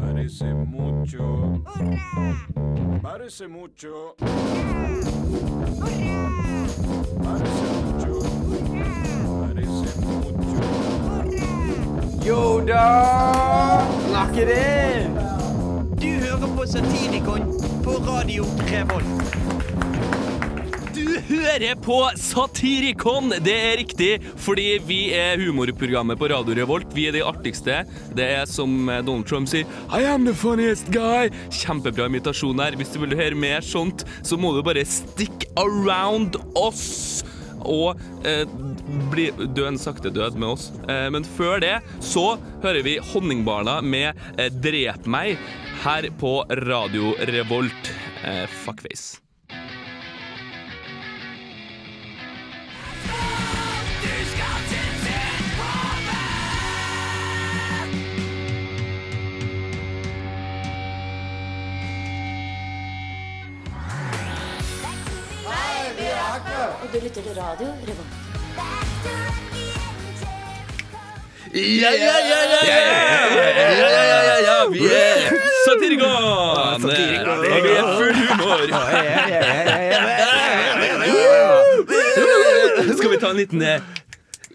Parece mucho. Parece mucho. Parece mucho. Parece mucho. Yoda! Lock it in! Du hører på Satirikon på Radio Revolt. Du hører på Satirikon, det er riktig, fordi vi er humorprogrammet på Radio Revolt. Vi er de artigste. Det er som Donald Trump sier I am the funniest guy. Kjempebra imitasjon her. Hvis du vil høre mer sånt, så må du bare stick around oss. Og eh, bli dø en sakte død med oss. Eh, men før det så hører vi Honningbarna med eh, Drep meg her på Radio Revolt. Eh, fuckface. Du lytter til radio Revolt. Ja, ja, ja, ja, ja, ja, ja, ja, ja, ja! Vi er Satirikon! Vi er full humor. Skal vi ta en liten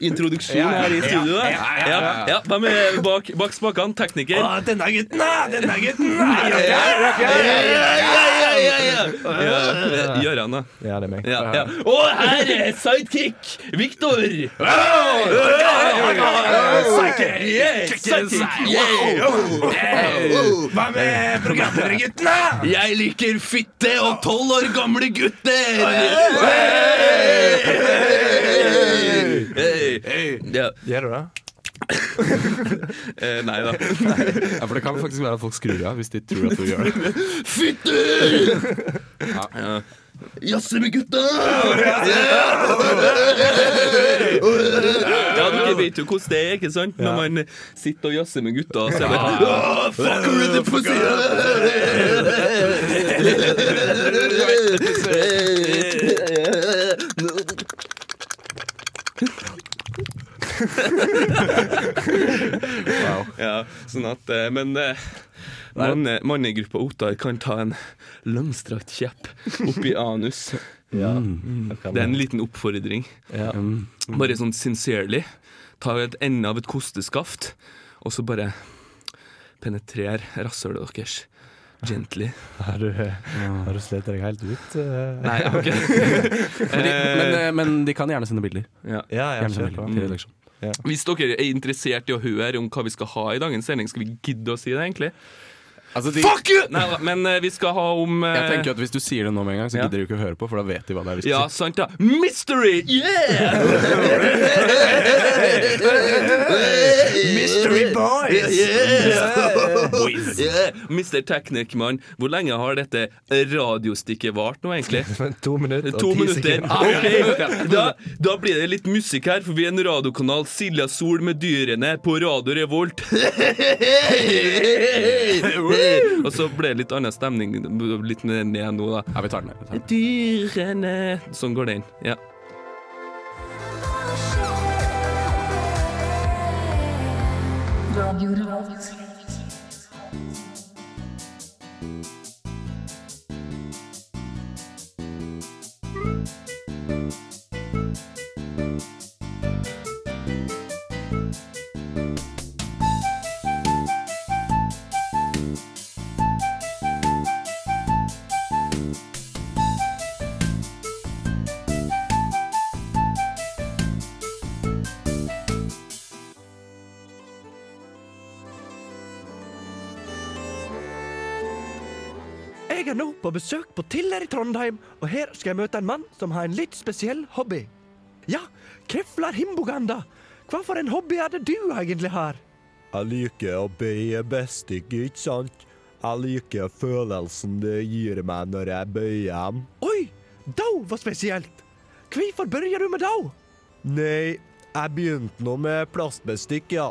introduksjon her i studio? da? Ja, ja, Hvem er bak, bak spakene? Tekniker? Å, denne gutten, da! Denne gutten! Gøran, da. Ja, det er meg. Ja, ja. Og her er sidekick Viktor. Hva med programlederguttene? Jeg liker fitte og tolv år gamle gutter. Ja. Gjør du det? Eh, nei da. Ja, for det kan faktisk være at folk skrur av hvis de tror at du gjør det. Fytter! Ja. Jazze med gutta! Ja, dere vet jo hvordan det er, ikke sant? Når man sitter og jazzer med gutta, så er det «Åh, Fuck with the pussy! Ja, sånn at eh, Men eh, manne, mannegruppa Ottar kan ta en langstrakt kjepp opp i anus. Ja. Det er en liten oppfordring. Ja. Bare sånn sincerely. Ta et ende av et kosteskaft, og så bare penetrer rasshølet deres. Gently. Har du, har du slet deg helt ut? eh? Nei, ok. Men men, eh, de kan gjerne sende bilder. ja. Ja, jeg Gjerne sende kjør bilder til redaksjonen. Hvis dere er interessert i å høre om hva vi skal ha i dagens sending, skal vi gidde å si det, egentlig? Altså, de, Fuck you! Nei, men uh, vi skal ha om uh, jeg tenker at Hvis du sier det nå med en gang, så Ja. gidder de ikke å høre på, for da vet de hva det er vi skal Ja, si. sant, da. Mystery! Yeah! Mystery Boys! Yeah. Yeah. Mr. Technic-mann, hvor lenge har dette radiostikket vart nå, egentlig? To minutter og To ti minutter. sekunder. Ah, ok. Da, da blir det litt musikk her, for vi er en radiokanal Silja Sol med dyrene på Radio Revolt. Og så ble det litt annen stemning. Litt ned nå, da. Ja, vi tar den. Den. Dyrene Sånn går den. Ja. På besøk på Tiller i Trondheim, og her skal jeg møte en mann som har en litt spesiell hobby. Ja, krefler Himboganda. Hva for en hobby er det du egentlig har? Jeg liker å bøye bestikk, ikke sant? Jeg liker følelsen det gir meg når jeg bøyer dem. Oi, dau var spesielt. Hvorfor begynner du med dau? Nei, jeg begynte nå med plastbestikk, ja.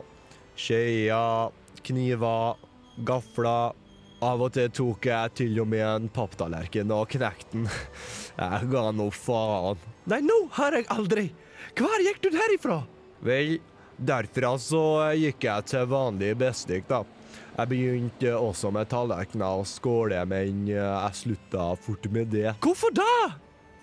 Skeier, kniver, gafler. Av og til tok jeg til og med en papptallerken og knekte den. Jeg ga nå faen. Nei, nå har jeg aldri. Hvor gikk du herifra? Vel, derfra så gikk jeg til vanlig bestikk, da. Jeg begynte også med tallerkener og skåle, men eh, jeg slutta fort med det. Hvorfor da?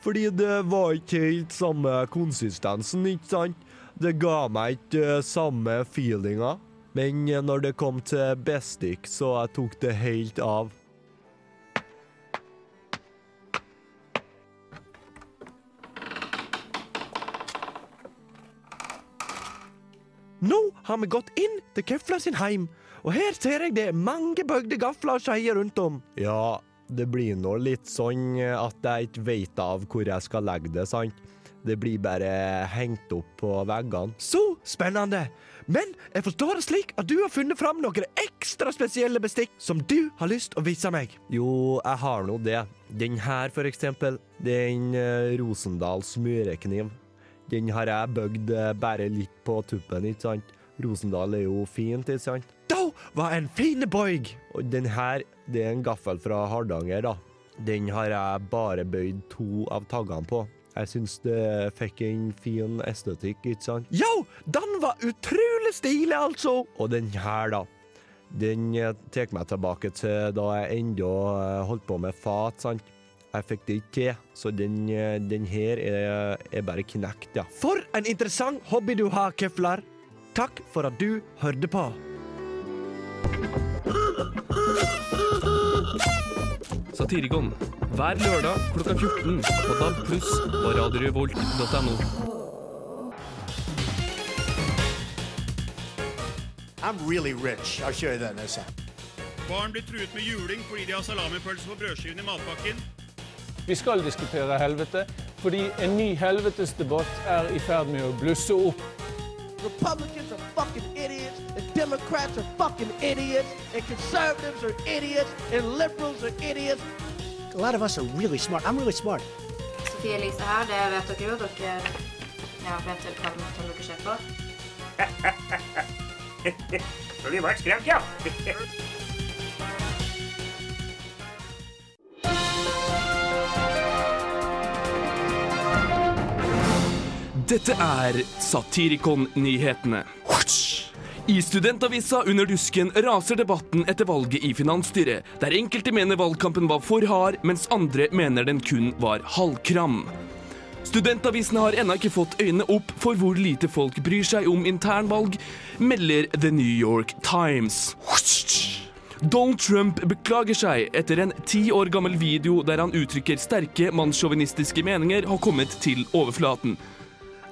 Fordi det var ikke helt samme konsistensen, ikke sant? Det ga meg ikke eh, samme feelinga. Men eh, når det kom til bestikk, så jeg tok det helt av. Nå har vi gått inn til Kefla sin heim, og her ser jeg det er mange bøgde gafler og skeier rundt om. Ja, det blir nå litt sånn eh, at jeg ikke vet av hvor jeg skal legge det, sant? Det blir bare hengt opp på veggene. Så spennende! Men jeg forstår det slik at du har funnet fram noen ekstra spesielle bestikk som du har lyst å vise meg. Jo, jeg har nå det. Den her, for eksempel. Det er en eh, Rosendal smørekniv. Den har jeg bygd uh, bare litt på tuppen, ikke sant? Rosendal er jo fint, ikke sant? Da var en fin boig! Og den her, det er en gaffel fra Hardanger, da. Den har jeg bare bøyd to av taggene på. Jeg syns det fikk en fin estetikk, ikke sant? Jo, den var utrolig stilig, altså! Og den her, da. Den eh, tar meg tilbake til da jeg ennå eh, holdt på med fat, sant. Jeg fikk det ikke til, så den, eh, den her er, er bare knekt, ja. For en interessant hobby du har, Keflar. Takk for at du hørte på. Satirikon hver lørdag klokka 14 på DAB pluss og radiorevolt.no. I'm really rich. I'll show you that in a second. Barn blir truet med juling fordi de har salamipølse på brødskiven i matpakken. Vi skal diskutere helvete, fordi en ny helvetesdebatt er i ferd med å blusse opp. Republicans are fucking idiots, and Democrats are fucking idiots, and conservatives are idiots, and liberals are idiots. A lot of us are really smart. I'm really smart. Sofie Elise her, det vet dere jo. Dere ja, vet vel hva dere ser på. Så vi var skremt, ja. Dette er Satirikon-nyhetene. I Studentavisa under dusken raser debatten etter valget i finansstyret, der enkelte mener valgkampen var for hard, mens andre mener den kun var halvkram. Studentavisene har ennå ikke fått øynene opp for hvor lite folk bryr seg om internvalg, melder The New York Times. Donald Trump beklager seg etter en ti år gammel video der han uttrykker sterke mannssjåvinistiske meninger har kommet til overflaten.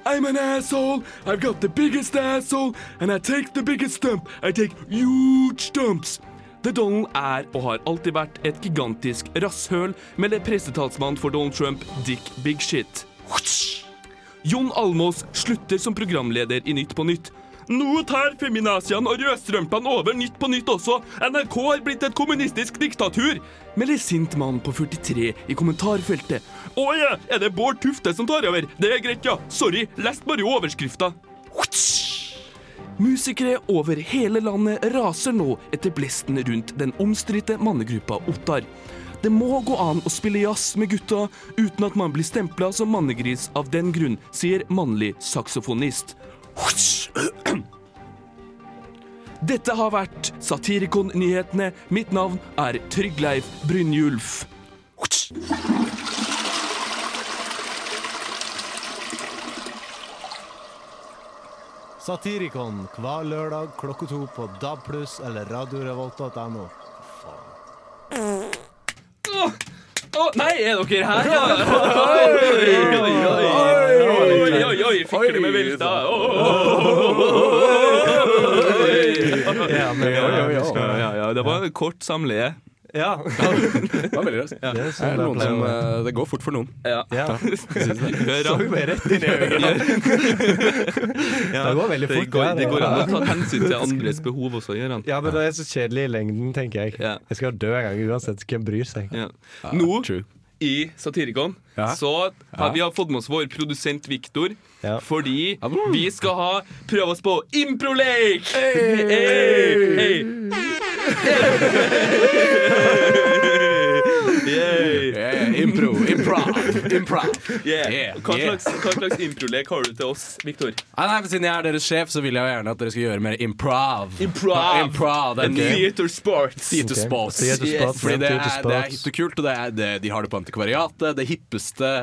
I'm an asshole. I've got the biggest asshole, and I take the biggest stump. I take huge stumps. The Donald er og har alltid vært et gigantisk rasshøl, melder pressetalsmann for Donald Trump, Dick Big Shit. Jon Almås slutter som programleder i Nytt på Nytt. Nå tar feminaziene og rødstrømpene over Nytt på Nytt også. NRK har blitt et kommunistisk diktatur, melder sint mann på 43 i kommentarfeltet. Å ja, er det Bård Tufte som tar over? Det er greit, ja. Sorry, lest bare overskrifta. Musikere over hele landet raser nå etter blesten rundt den omstridte mannegruppa Ottar. Det må gå an å spille jazz med gutta uten at man blir stempla som mannegris av den grunn, sier mannlig saksofonist. Dette har vært Satirikon-nyhetene. Mitt navn er Trygleif Brynjulf. Satirikon hver lørdag klokka to på DAB+, eller radiorevolt.no. Å, nei, er dere her, ja? Oi, oi, oi, oi, oi, fikler med vilta? Ja, ja, ja, det var kort samleie. Ja. Det var veldig raskt. Det er Det, noen som, eh, det går fort for noen. Ja. Ja. Så vi rett inn i øynene. Ja, Det går veldig det fort, går, det. går an å ta hensyn til andres behov også, gjør han. Ja, men det er så kjedelig i lengden, tenker jeg. Ja. Jeg skal dø en gang uansett. Hvem bryr seg? Ja. Nå i Satirikon så har vi har fått med oss vår produsent Viktor. Fordi vi skal ha prøve oss på improlek! Hey! Hey! Yay. Yeah, impro. impro, improv, improv. Yeah. Yeah, Hva slags, hva slags improlek har du til oss, Viktor? Nei, nei, Siden jeg er deres sjef, så vil jeg jo gjerne at dere skal gjøre mer improv. Improv. improv det er En theater sports. Theater sports. Okay. Theater Yes. Fordi det er, det er hit og kult, og det er, det, de har det på antikvariatet. Det hippeste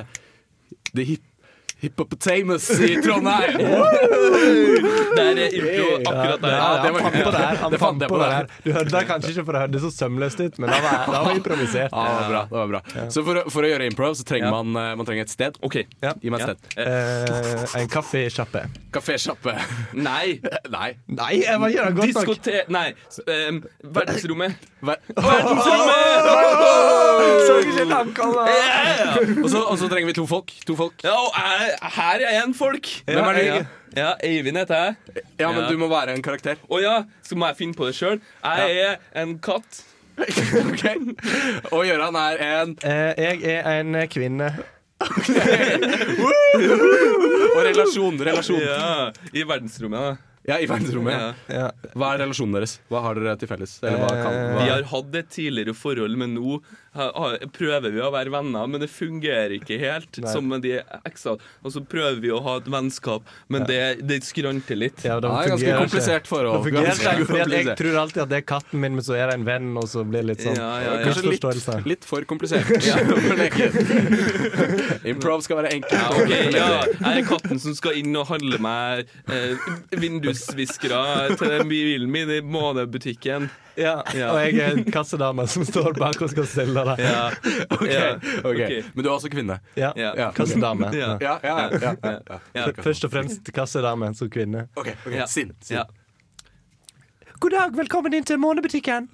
Det hip, hippopotamus i Trondheim. det er impro akkurat der. Ja, det var- han fant på det her. Han det fant fant på det her. Du hørte det kanskje ikke, for det hørtes så sømløst ut, men det var, det var improvisert. Ja, det var bra. det var bra Så for, for å gjøre improv så trenger Ja. man, eh, man trenger et sted. OK. Gi meg et Ja. sted. Eh, en kafésjappe. Kafésjappe. Nei. Nei. Nei, jeg må gjøre det godt nok. Diskote... Nei. em, verdensrommet. Ver Så ikke langt, og, så, og så trenger vi to folk. To folk. Ja, og jeg, her er en folk. Hvem er det? Ja, Eivind heter jeg. Ja, men Ja. du må være en karakter. Å ja, så må jeg finne på det sjøl. Jeg er en katt. Ok Og Gøran er en Eh, jeg er en kvinne. Og relasjon. relasjon. Ja, I verdensrommet, da. Ja, i verdensrommet. Ja. Ja. Hva er relasjonen deres? Hva har dere til felles? Eller hva kan, hva? Vi har hatt et tidligere forhold, men nå prøver vi å være venner. Men det fungerer ikke helt, Nei. som med de eksa. Og så prøver vi å ha et vennskap, men det, det skranter litt. Ja, det er ganske fungerer ikke. komplisert forhold. Det Ganske jeg tror alltid at det er katten min, men så er det en venn, og så blir det litt sånn Ja, ja, ja. Kanskje litt, litt for komplisert. Improv skal være enkelt. Ja, okay, ja. Jeg er katten som skal inn og handle meg eh, vindusviskere til bilen min i månedbutikken. Ja, Ja. Og jeg er en kassedame som står bak og skal selge det. Ja. Okay. Ja. ok. Ok. Men du er også kvinne? Ja. Kassedame. Ja. Ja, ja, ja, ja, ja, ja. Ja. F- Først og fremst kassedame som kvinne. Ok, okay. Ja. Sinn. Sin. Ja. God dag, velkommen inn til månebutikken.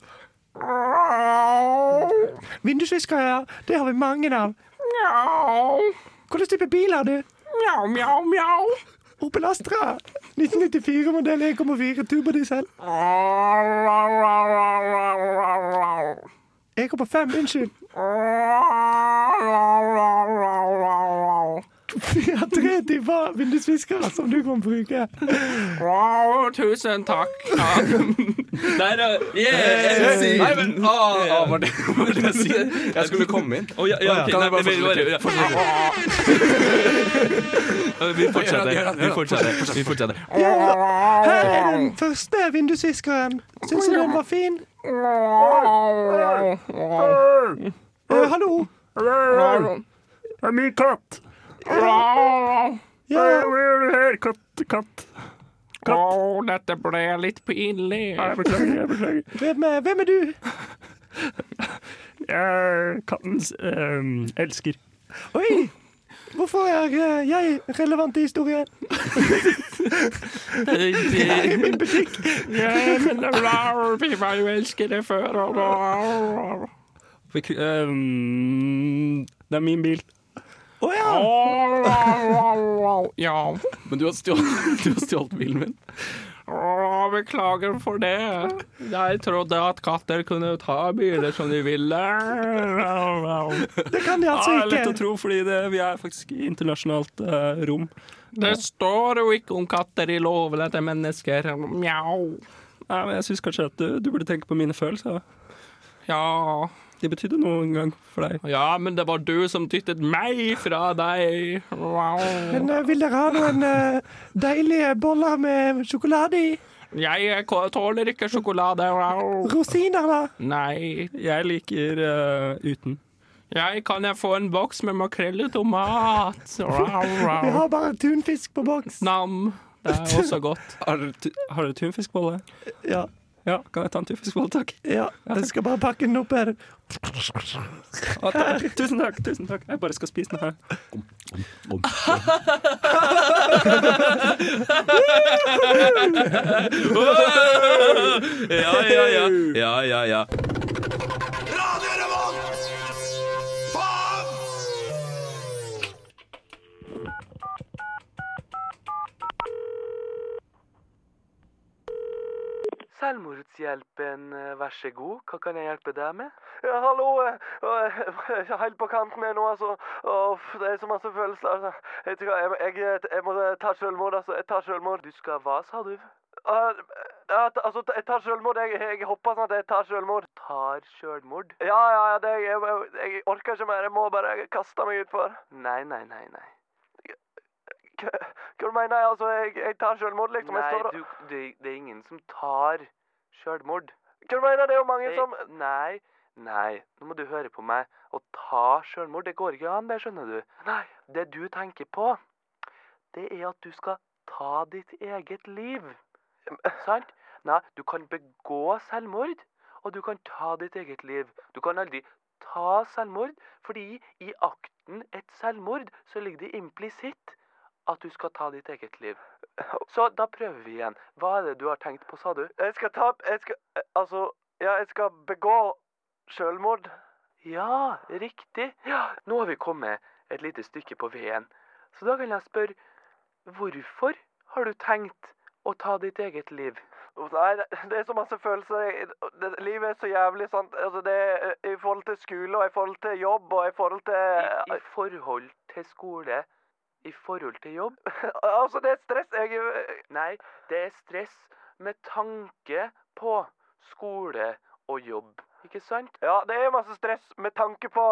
Vindusvisker ja. det har vi mange av. Hvordan type bil har du? Mjau, mjau, mjau. Opel Astra. 1994-modell 1,4 turbodiesel. 1,5, unnskyld. Vi har tre typer vindusviskere som du kan bruke. tusen takk. Der. Yeah, Nei, men ah, ah, var det, var det Sinn? Jeg skulle komme inn. Oh, ja, ja, okay. Kan jeg bare fortsette? Vi fortsetter. Vi fortsetter. Vi fortsetter. Her er den første vindusviskeren. Syns du den var fin? Eh, hallo? Det er min katt. Ja, Hva gjør du her, katt? Katt? Å, dette ble litt pinlig. Jeg beklager, jeg beklager. hvem, er, hvem er du? Jeg er kattens ehm, elsker. Oi! Hvorfor er jeg relevant i historien? Jeg er i min butikk. Ja, men vi var jo elskere før. og- ehm, Det er min bil. Å ja. Ja. Men du har stjålet, du har stjålet bilen min. Beklager for det. Jeg trodde at katter kunne ta biler som de ville. Det kan de altså Ja, det er lett å tro, fordi det, vi er faktisk i internasjonalt uh, rom. Det står jo ikke om katter i lovene til mennesker. Mjau. Nei, men jeg syns kanskje at du, du burde tenke på mine følelser. Ja De betydde noe en gang for deg. Ja, men det var du som dyttet meg fra deg. Wow. Men eh, vil dere ha noen uh, deilige boller med sjokolade i? Jeg tåler ikke sjokolade. Wow. Rosiner, da? Nei, jeg liker uh, uten. Jeg kan jeg få en boks med makrell i tomat? Wow, Vi har bare tunfisk på boks. Nam. Det er også godt. Har du tu- har dere tunfiskbolle? Ja. Ja, kan jeg ta en tunfiskbolle, takk? ja. Jeg skal bare pakke den opp her. Å, takk. Tusen takk, tusen takk. Jeg bare skal spise den her. Ja, ja, ja. Ja, ja, ja. Selvmordshjelpen, eh, vær så god. Hva kan jeg hjelpe deg med? Ja, hallo. jeg er Helt på kanten her nå, altså. Uff, det er så masse følelser. Altså. Jeg, tror jeg, jeg, jeg, jeg må ta selvmord, altså. Jeg tar selvmord. Du skal hva, sa du? Ja, altså, jeg tar selvmord. Jeg, jeg hopper sånn at jeg tar selvmord. Tar selvmord? Ja, ja, ja, det, jeg, jeg orker ikke mer. Jeg må bare kaste meg utfor. Nei, nei, nei, nei. Hva hva mener jeg? Altså, jeg, jeg tar selvmord, liksom. Nei, og... du, det, det er ingen som tar selvmord. Hva mener? Det er jo mange Det- som Nei, nei, nå må du høre på meg. Å ta selvmord, det går ikke an, det skjønner du. Nei, det du tenker på, det er at du skal ta ditt eget liv. Sant? Nei, du kan begå selvmord, og du kan ta ditt eget liv. Du kan aldri ta selvmord, fordi i akten et selvmord så ligger det implisitt at du skal ta ditt eget liv. Så da prøver vi igjen. Hva er det du har tenkt på, sa du? Jeg skal ta Jeg skal Altså, ja, jeg skal begå selvmord. Ja, riktig. Ja, nå har vi kommet et lite stykke på veien. Så da kan jeg spørre, hvorfor har du tenkt å ta ditt eget liv? Nei, det, det er så masse følelser. Det, livet er så jævlig, sant. Altså, det er i forhold til skole, og i forhold til jobb, og i forhold til I, I forhold til skole, i forhold til jobb? Altså, det er stress. Jeg Nei, det er stress med tanke på skole og jobb, ikke sant? Ja, det er masse stress med tanke på,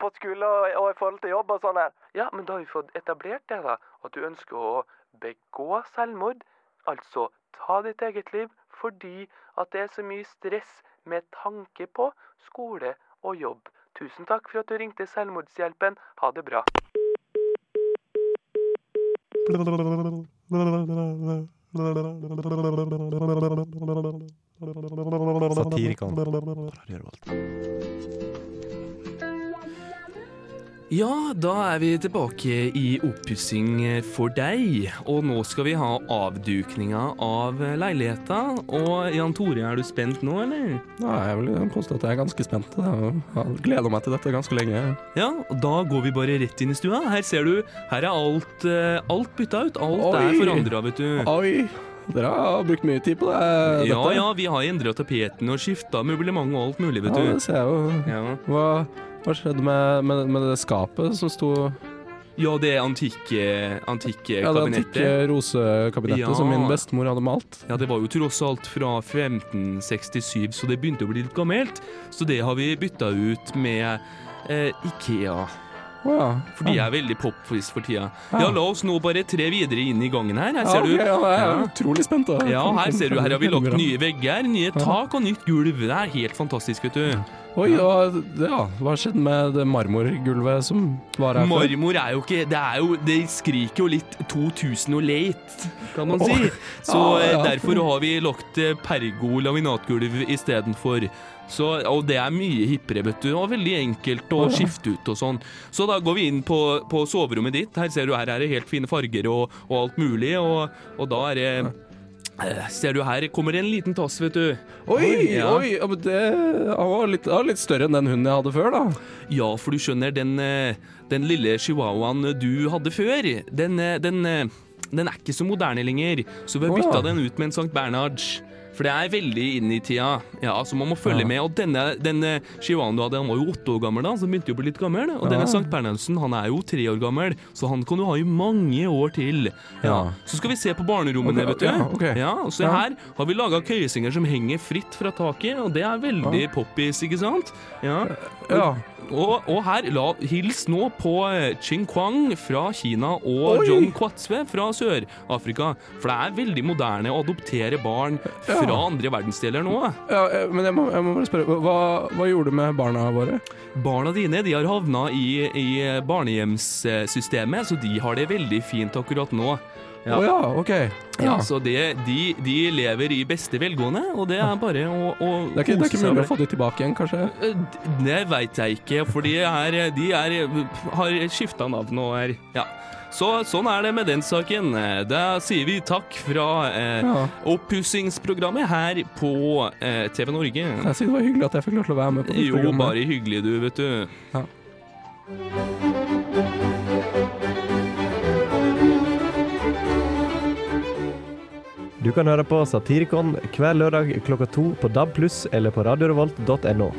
på skole og, og i forhold til jobb og sånn her. Ja, men da har vi fått etablert det, da. At du ønsker å begå selvmord. Altså ta ditt eget liv fordi at det er så mye stress med tanke på skole og jobb. Tusen takk for at du ringte Selvmordshjelpen. Ha det bra. Satirikon. Ja, da er vi tilbake i oppussing for deg. Og nå skal vi ha avdukninga av leiligheta. Og Jan Tore, er du spent nå, eller? Ja, jeg vil påstå at jeg er ganske spent. Jeg har gleda meg til dette ganske lenge. Ja, og da går vi bare rett inn i stua. Her ser du, her er alt, eh, alt bytta ut. Alt Oi. er forandra, vet du. Oi, dere har brukt mye tid på det. Dette. ja, ja, vi har endra tapeten og skifta møblement og alt mulig, vet du. Ja, det ser jeg jo. Hva, hva skjedde med, med, med det skapet som sto Ja, det er antikke, antikke Ja, det kabinettet. antikke rosekabinettet Ja. som min bestemor hadde malt. Ja, det var jo tross alt fra 1567, så det begynte å bli litt gammelt. Så det har vi bytta ut med eh, Ikea. Fordi jeg er veldig popfis for tida. Ja, la oss nå bare tre videre inn i gangen her. Her Ja, ser ok, Okay, ja, jeg er utrolig spent, da. Ja, her ser du, her har vi lagt nye vegger, nye tak og nytt gulv. Det er helt fantastisk, vet du. Oi, og, ja, hva skjedde med det marmorgulvet som var her før? Marmor er jo ikke Det er jo Det skriker jo litt 2000 og late, kan man si. Så ja, eh, ja. derfor har vi lagt eh, pergo laminatgulv istedenfor. Så, og det er mye hippere, vet du, og veldig enkelt å skifte ut og sånn. Så da går vi inn på, på soverommet ditt. Her ser du her er det helt fine farger og, og alt mulig, og, og da er det Ser du her kommer en liten tass, vet du. Oi, Ja. oi, ja, men det han var litt, var litt større enn den hunden jeg hadde før, da. Ja, for du skjønner, den, eh, den lille chihuahuaen du hadde før, den, eh, den, eh, den er ikke så moderne lenger. Så vi har ja. bytta den ut med en St. Bernhard. For det er veldig inn i tida. Ja, så Man må følge Ja. med. Og denne, denne chihuahuaen du hadde, han var jo åtte år gammel da, så han begynte jo å bli litt gammel. Og Ja. denne Sankt Bernhardsen, han er jo tre år gammel, så han kan du ha i mange år til. Ja. Ja. Så skal vi se på barnerommene, okay, vet du. ja, ok. Ja, Ja. her har vi laga køyesenger som henger fritt fra taket, og det er veldig poppis, ikke sant? Ja. Ja. Og, og her, la, hils nå på eh, Ching Kwang fra Kina og Oi! John Kwatzwe fra Sør-Afrika. For det er veldig moderne å adoptere barn fra Ja. andre verdensdeler nå. Ja, eh, men jeg må, jeg må bare spørre, hva, hva gjorde du med barna våre? Barna dine de har havna i, i barnehjemssystemet, så de har det veldig fint akkurat nå. Å ja, ok. Ja, Ja. så det, de, de lever i beste velgående, og det er bare å, å Det er ikke, det er ikke mulig å få de tilbake igjen, kanskje? Eh, Det veit jeg ikke, for de, er, de er, har skifta navn og er Ja. Så sånn er det med den saken. Da sier vi takk fra eh, Ja. oppussingsprogrammet her på eh, TV Norge. Jeg sier det var hyggelig at jeg fikk lov til å være med på det Jo, programmet. bare hyggelig du, vet du. Ja. Du kan høre på Satirikon hver lørdag klokka to på DAB+, eller på radiorevolt.no.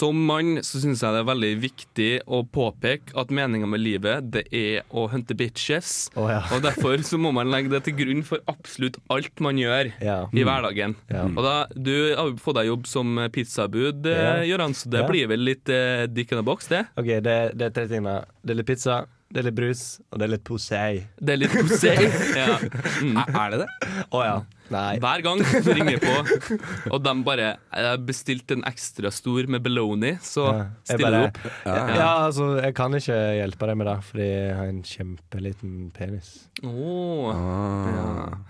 som mann så syns jeg det er veldig viktig å påpeke at meninga med livet, det er å hunte bitches. Oh, ja. Og derfor så må man legge det til grunn for absolutt alt man gjør Ja. i hverdagen. Ja. Og da, Du har fått deg jobb som pizzabud, eh. Gøran, så det blir vel litt eh, dick in a box, det? OK, det, det er tre ting. da Det er litt pizza, det er litt brus, og det er litt posei. Det er litt posei. ja. mm. Er det det? Å ja. Nei. Hver gang du ringer på, og de bare har bestilt en ekstra stor med bologna, så Ja. Stiller du opp. Ja. altså, jeg kan ikke hjelpe deg med det, fordi jeg har en kjempeliten penis. Åh. Ja.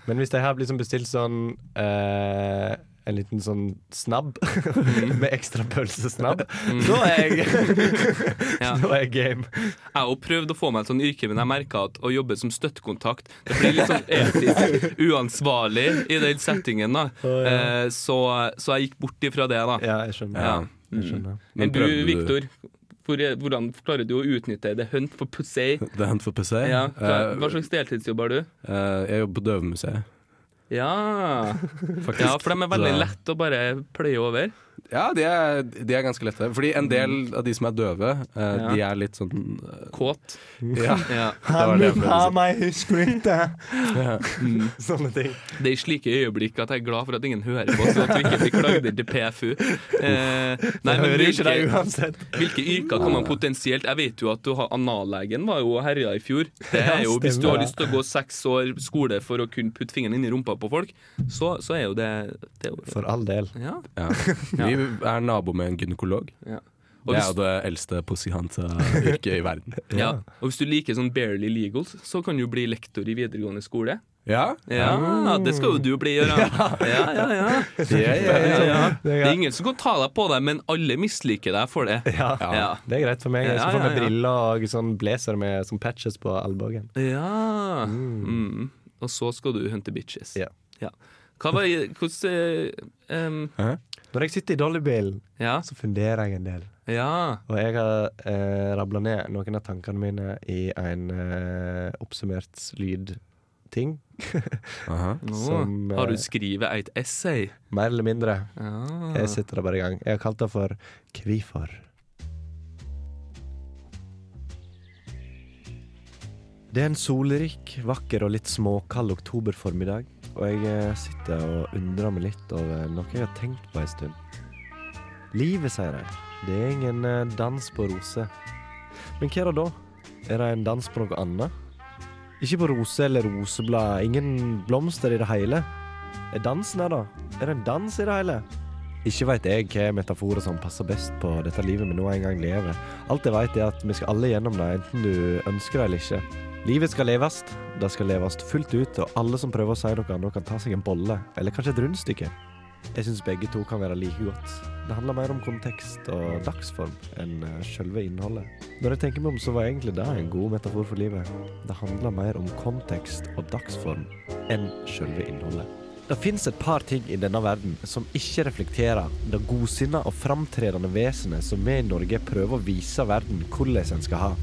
Men hvis jeg har liksom bestilt sånn eh, en liten sånn snabb med ekstra pølsesnabb, Mm. da er jeg Ja. Da er jeg game. Jeg har prøvd å få meg et sånt yrke, men jeg merka at å jobbe som støttekontakt Det blir litt sånn etisk uansvarlig i den settingen. da Oh, ja. Eh, så, så jeg gikk bort ifra det, da. Ja, jeg skjønner. Ja. Jeg skjønner. Men Men du, Viktor, hvordan klarer du å utnytte det hunt for pussy? Det er Hunt for Pussy? Ja, hva, Eh, slags deltidsjobb har du? eh, jeg jobber på Døvemuseet. Ja. Faktisk. ja, for de er veldig lett å bare pløye over. Ja, de er, de er ganske lette. Fordi en del av de som er døve, uh, Ja. de er litt sånn uh, Kåt. Ja. Ja. Det ha meg husker du ikke? Sånne ting. Det er i slike øyeblikk at jeg er glad for at ingen hører på, så at vi ikke blir klagd til PFU. Uh, nei, men hvilke, hvilke yrker kan man potensielt Jeg vet jo at du har anallegen var jo herja i fjor. Det er jo, Hvis du har lyst til å gå seks år skole for å kunne putte fingeren inn i rumpa på folk, så, så er jo det, det er jo, For all del. Ja. Ja. Vi er nabo med en gynekolog. Ja. Og Det er jo det eldste posihanta-yrket i verden. Ja. Og hvis du liker sånn barely legals, så kan du bli lektor i videregående skole. Ja? Ja, det skal jo du bli, Gøran. Ja, ja, ja. Ja, ja, ja. ja. Det er ingen som kan ta deg på deg, men alle misliker deg for det. Ja, Ja. det er greit for meg. Jeg skal få meg briller og sånn blazer med sånn patches på albuen. Ja. Mm. Og så skal du hunte bitches. Ja. Hva var Hvordan em, Når jeg sitter i Dollybilen, Ja. så funderer jeg en del. Ja. Og jeg har eh, rabla ned noen av tankene mine i en eh, oppsummert lydting. Har du skrevet et essay? Mer eller mindre. Ja. Jeg setter det bare i gang. Jeg har kalt det for Kvifor. Det er en solrik, vakker og litt småkald oktoberformiddag, og jeg eh, sitter og undrer meg litt over noe jeg har tenkt på en stund. Livet, sier jeg. Det er ingen eh, dans på roser. Men hva er det da? Er det en dans på noe annet? Ikke på rose eller roseblad, ingen blomster i det hele. Er dansen her, da? Er det en dans i det hele? Ikke veit jeg hva metaforer som passer best på dette livet vi nå en gang lever. Alt jeg veit, er at vi skal alle gjennom det, enten du ønsker det eller ikke. Livet skal leves, det skal leves fullt ut, og alle som prøver å si noe annet, kan ta seg en bolle, eller kanskje et rundstykke. Jeg syns begge to kan være like godt. Det handler mer om kontekst og dagsform enn eh, selve innholdet. Når jeg tenker meg om, så var egentlig det en god metafor for livet. Det handler mer om kontekst og dagsform enn selve innholdet. Det fins et par ting i denne verden som ikke reflekterer det godsinna og framtredende vesenet som vi i Norge prøver å vise verden hvordan en skal ha.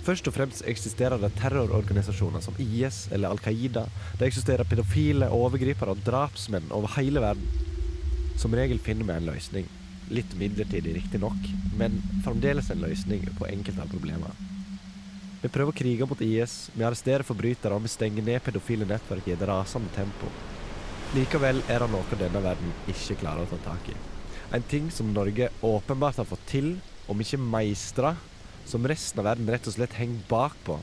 Først og fremst eksisterer det terrororganisasjoner som IS eller Al Qaida. Det eksisterer pedofile, overgripere og drapsmenn over hele verden. Som regel finner vi en løsning. Litt midlertidig, riktignok, men fremdeles en løsning på enkelte av problemene. Vi prøver å krige mot IS, vi arresterer forbrytere og vi stenger ned pedofile nettverk i et rasende tempo. Likevel er det noe denne verden ikke klarer å ta tak i. En ting som Norge åpenbart har fått til, om ikke meistra, som resten av verden rett og slett henger bakpå.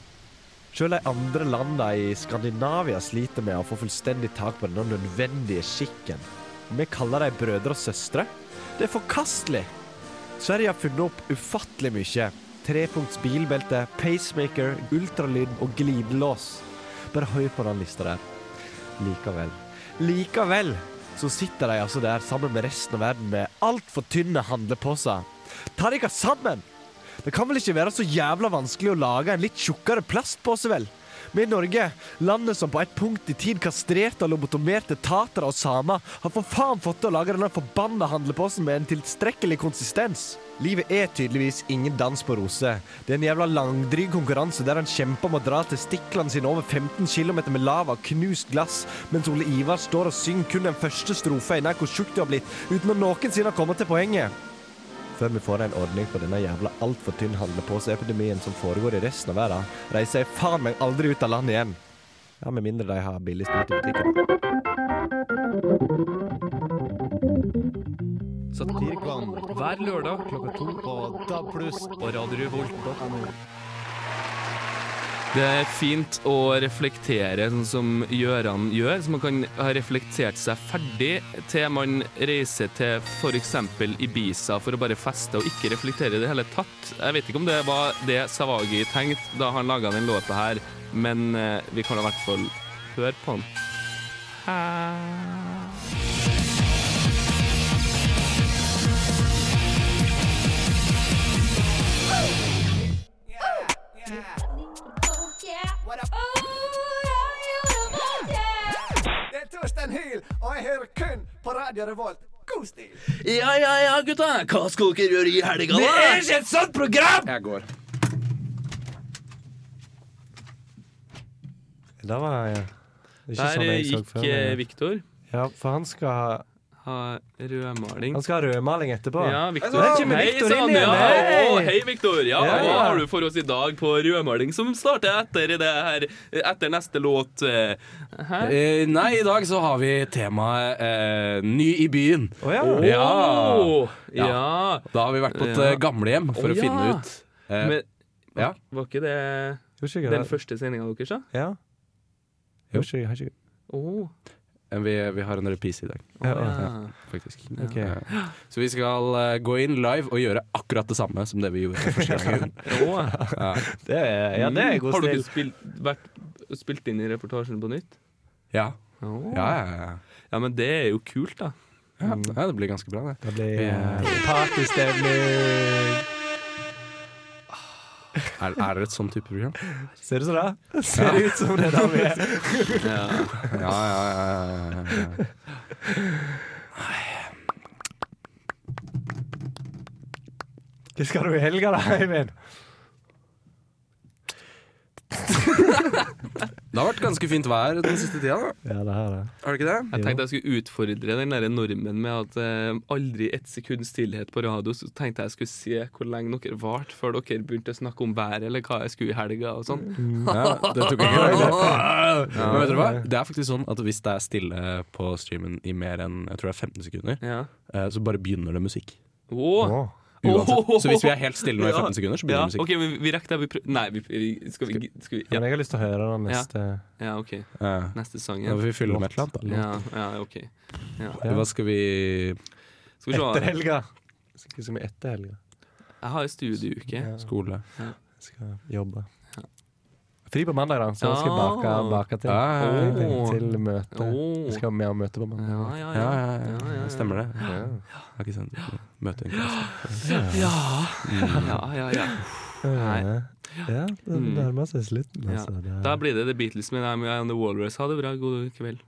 Selv de andre landene i Skandinavia sliter med å få fullstendig tak på denne nødvendige skikken. Vi kaller dem brødre og søstre. Det er forkastelig! Sverige har funnet opp ufattelig mye. Trepunkts bilbelte, pacemaker, ultralyd og glidelås. Bare hør på den lista der. Likevel. Likevel så sitter de altså der sammen med resten av verden med altfor tynne handleposer. Ta dere sammen! Det kan vel ikke være så jævla vanskelig å lage en litt tjukkere plastpose, vel? Vi i Norge, landet som på et punkt i tid kastrerte og lobotomerte tatere og samer, har for faen fått til å lage denne forbanna handleposen med en tilstrekkelig konsistens. Livet er tydeligvis ingen dans på roser. Det er en jævla langdryg konkurranse der en kjemper om å dra til stiklene sine over 15 km med lava og knust glass, mens Ole Ivar står og synger kun den første strofa i nær hvor tjukk du har blitt, uten å noensinne kommet til poenget. Før vi får en ordning på denne jævla altfor tynn handleposeepidemien som foregår i resten av verden, reiser jeg faen meg aldri ut av landet igjen. Ja, med mindre de har billig sprit i butikken. Satirikvann hver lørdag klokka to på DAB pluss og Radio Revolt. Det er fint å reflektere sånn som Gjøran gjør, så man kan ha reflektert seg ferdig til man reiser til f.eks. Ibiza for å bare feste og ikke reflektere i det hele tatt. Jeg vet ikke om det var det Savagi tenkte da han laga den låta her, men eh, vi kan i hvert fall høre på den. Det er Torstein Hyl, og jeg hører kun på Radio Revolt. God stil! Ja, ja, ja, gutta. Hva skal dere gjøre i helga, da? Det er ikke et sånt program! Jeg går. Det var ja. ikke Der sånn jeg så gikk meg. eh, Viktor. Ja, for han skal ha Ha rødmaling. Han skal ha rødmaling etterpå. Ja, Victor. Der kommer Hei Victor inn igjen! ja. Hei! oh, hei, Victor. Ja, Ja, hva ja. har du for oss i dag på rødmaling, som starter etter det her Etter neste låt? eh, Hæ? Eh, nei, i dag så har vi temaet eh, Ny i byen. Oh, ja. Åh, ja. Da har vi vært på et Ja. eh, gamlehjem for Å, å finne ut eh, Men ja. var ikke det den det. første sendinga deres, da? Ja. Jo. Ikke. Åh. Eh, Vi, vi har en reprise i dag. Ja, ja. faktisk. Okay. Ja. Så vi skal eh, gå inn live og gjøre akkurat det samme som det vi gjorde første gang. Ja. Det er, ja, det er god Har du ikke spilt, vært, spilt inn i reportasjen på nytt? Ja. Oh. Ja, ja, ja. Ja, men det er jo kult, da. Ja, ja, det blir ganske bra, det. Det blir Vi, partystemning. Er, er det et sånn type program? Ser det så da? Ser det ut som det der vi er? Ja, ja, ja, ja, ja, ja. Hva skal du i helga, da, Eivind? Det har vært ganske fint vær den siste tida, da. Ja, det har det. Har det ikke det? Jeg tenkte jeg skulle utfordre den der normen med at eh, aldri ett sekund stillhet på radio. Så tenkte jeg skulle se hvor lenge dere varte før dere begynte å snakke om været eller hva jeg skulle i helga og sånn. Ja, det tok ikke lang tid. Men vet dere hva? Det er faktisk sånn at hvis det er stille på streamen i mer enn jeg tror det er 15 sekunder, Ja. eh, så bare begynner det musikk. Åh. Uansett. Så hvis vi er helt stille nå i 15 sekunder, så ja, begynner det musikk. Ok, men vi rekker det. Vi prøver Nei, vi, vi, skal vi, skal vi Ja, men jeg har lyst til å høre den neste Ja, ja OK. Ja. Neste sang. Da får vi fylle med et eller annet. da. Ja, ja, OK. Ja. Hva skal vi Skal vi se. Etter helga. Skal vi etter helga? Jeg har studieuke. Skole. Ja. Skal jobbe. Fri på mandag, da, så skal jeg Ja. bake, bake til. Ja, ja, ja. Til- Til møte. Oh. Skal vi ha møte på mandag? Ja, ja, Ja, ja. ja, ja, ja, ja, ja. stemmer det. Ja. Jeg har ikke sendt møte. Ja. Ja, ja, ja. Nei. Ja, det Mm. nærmer seg slutten. Altså. Det Da blir det The Beatles med I'm on The Walrus. Ha det bra. God kveld.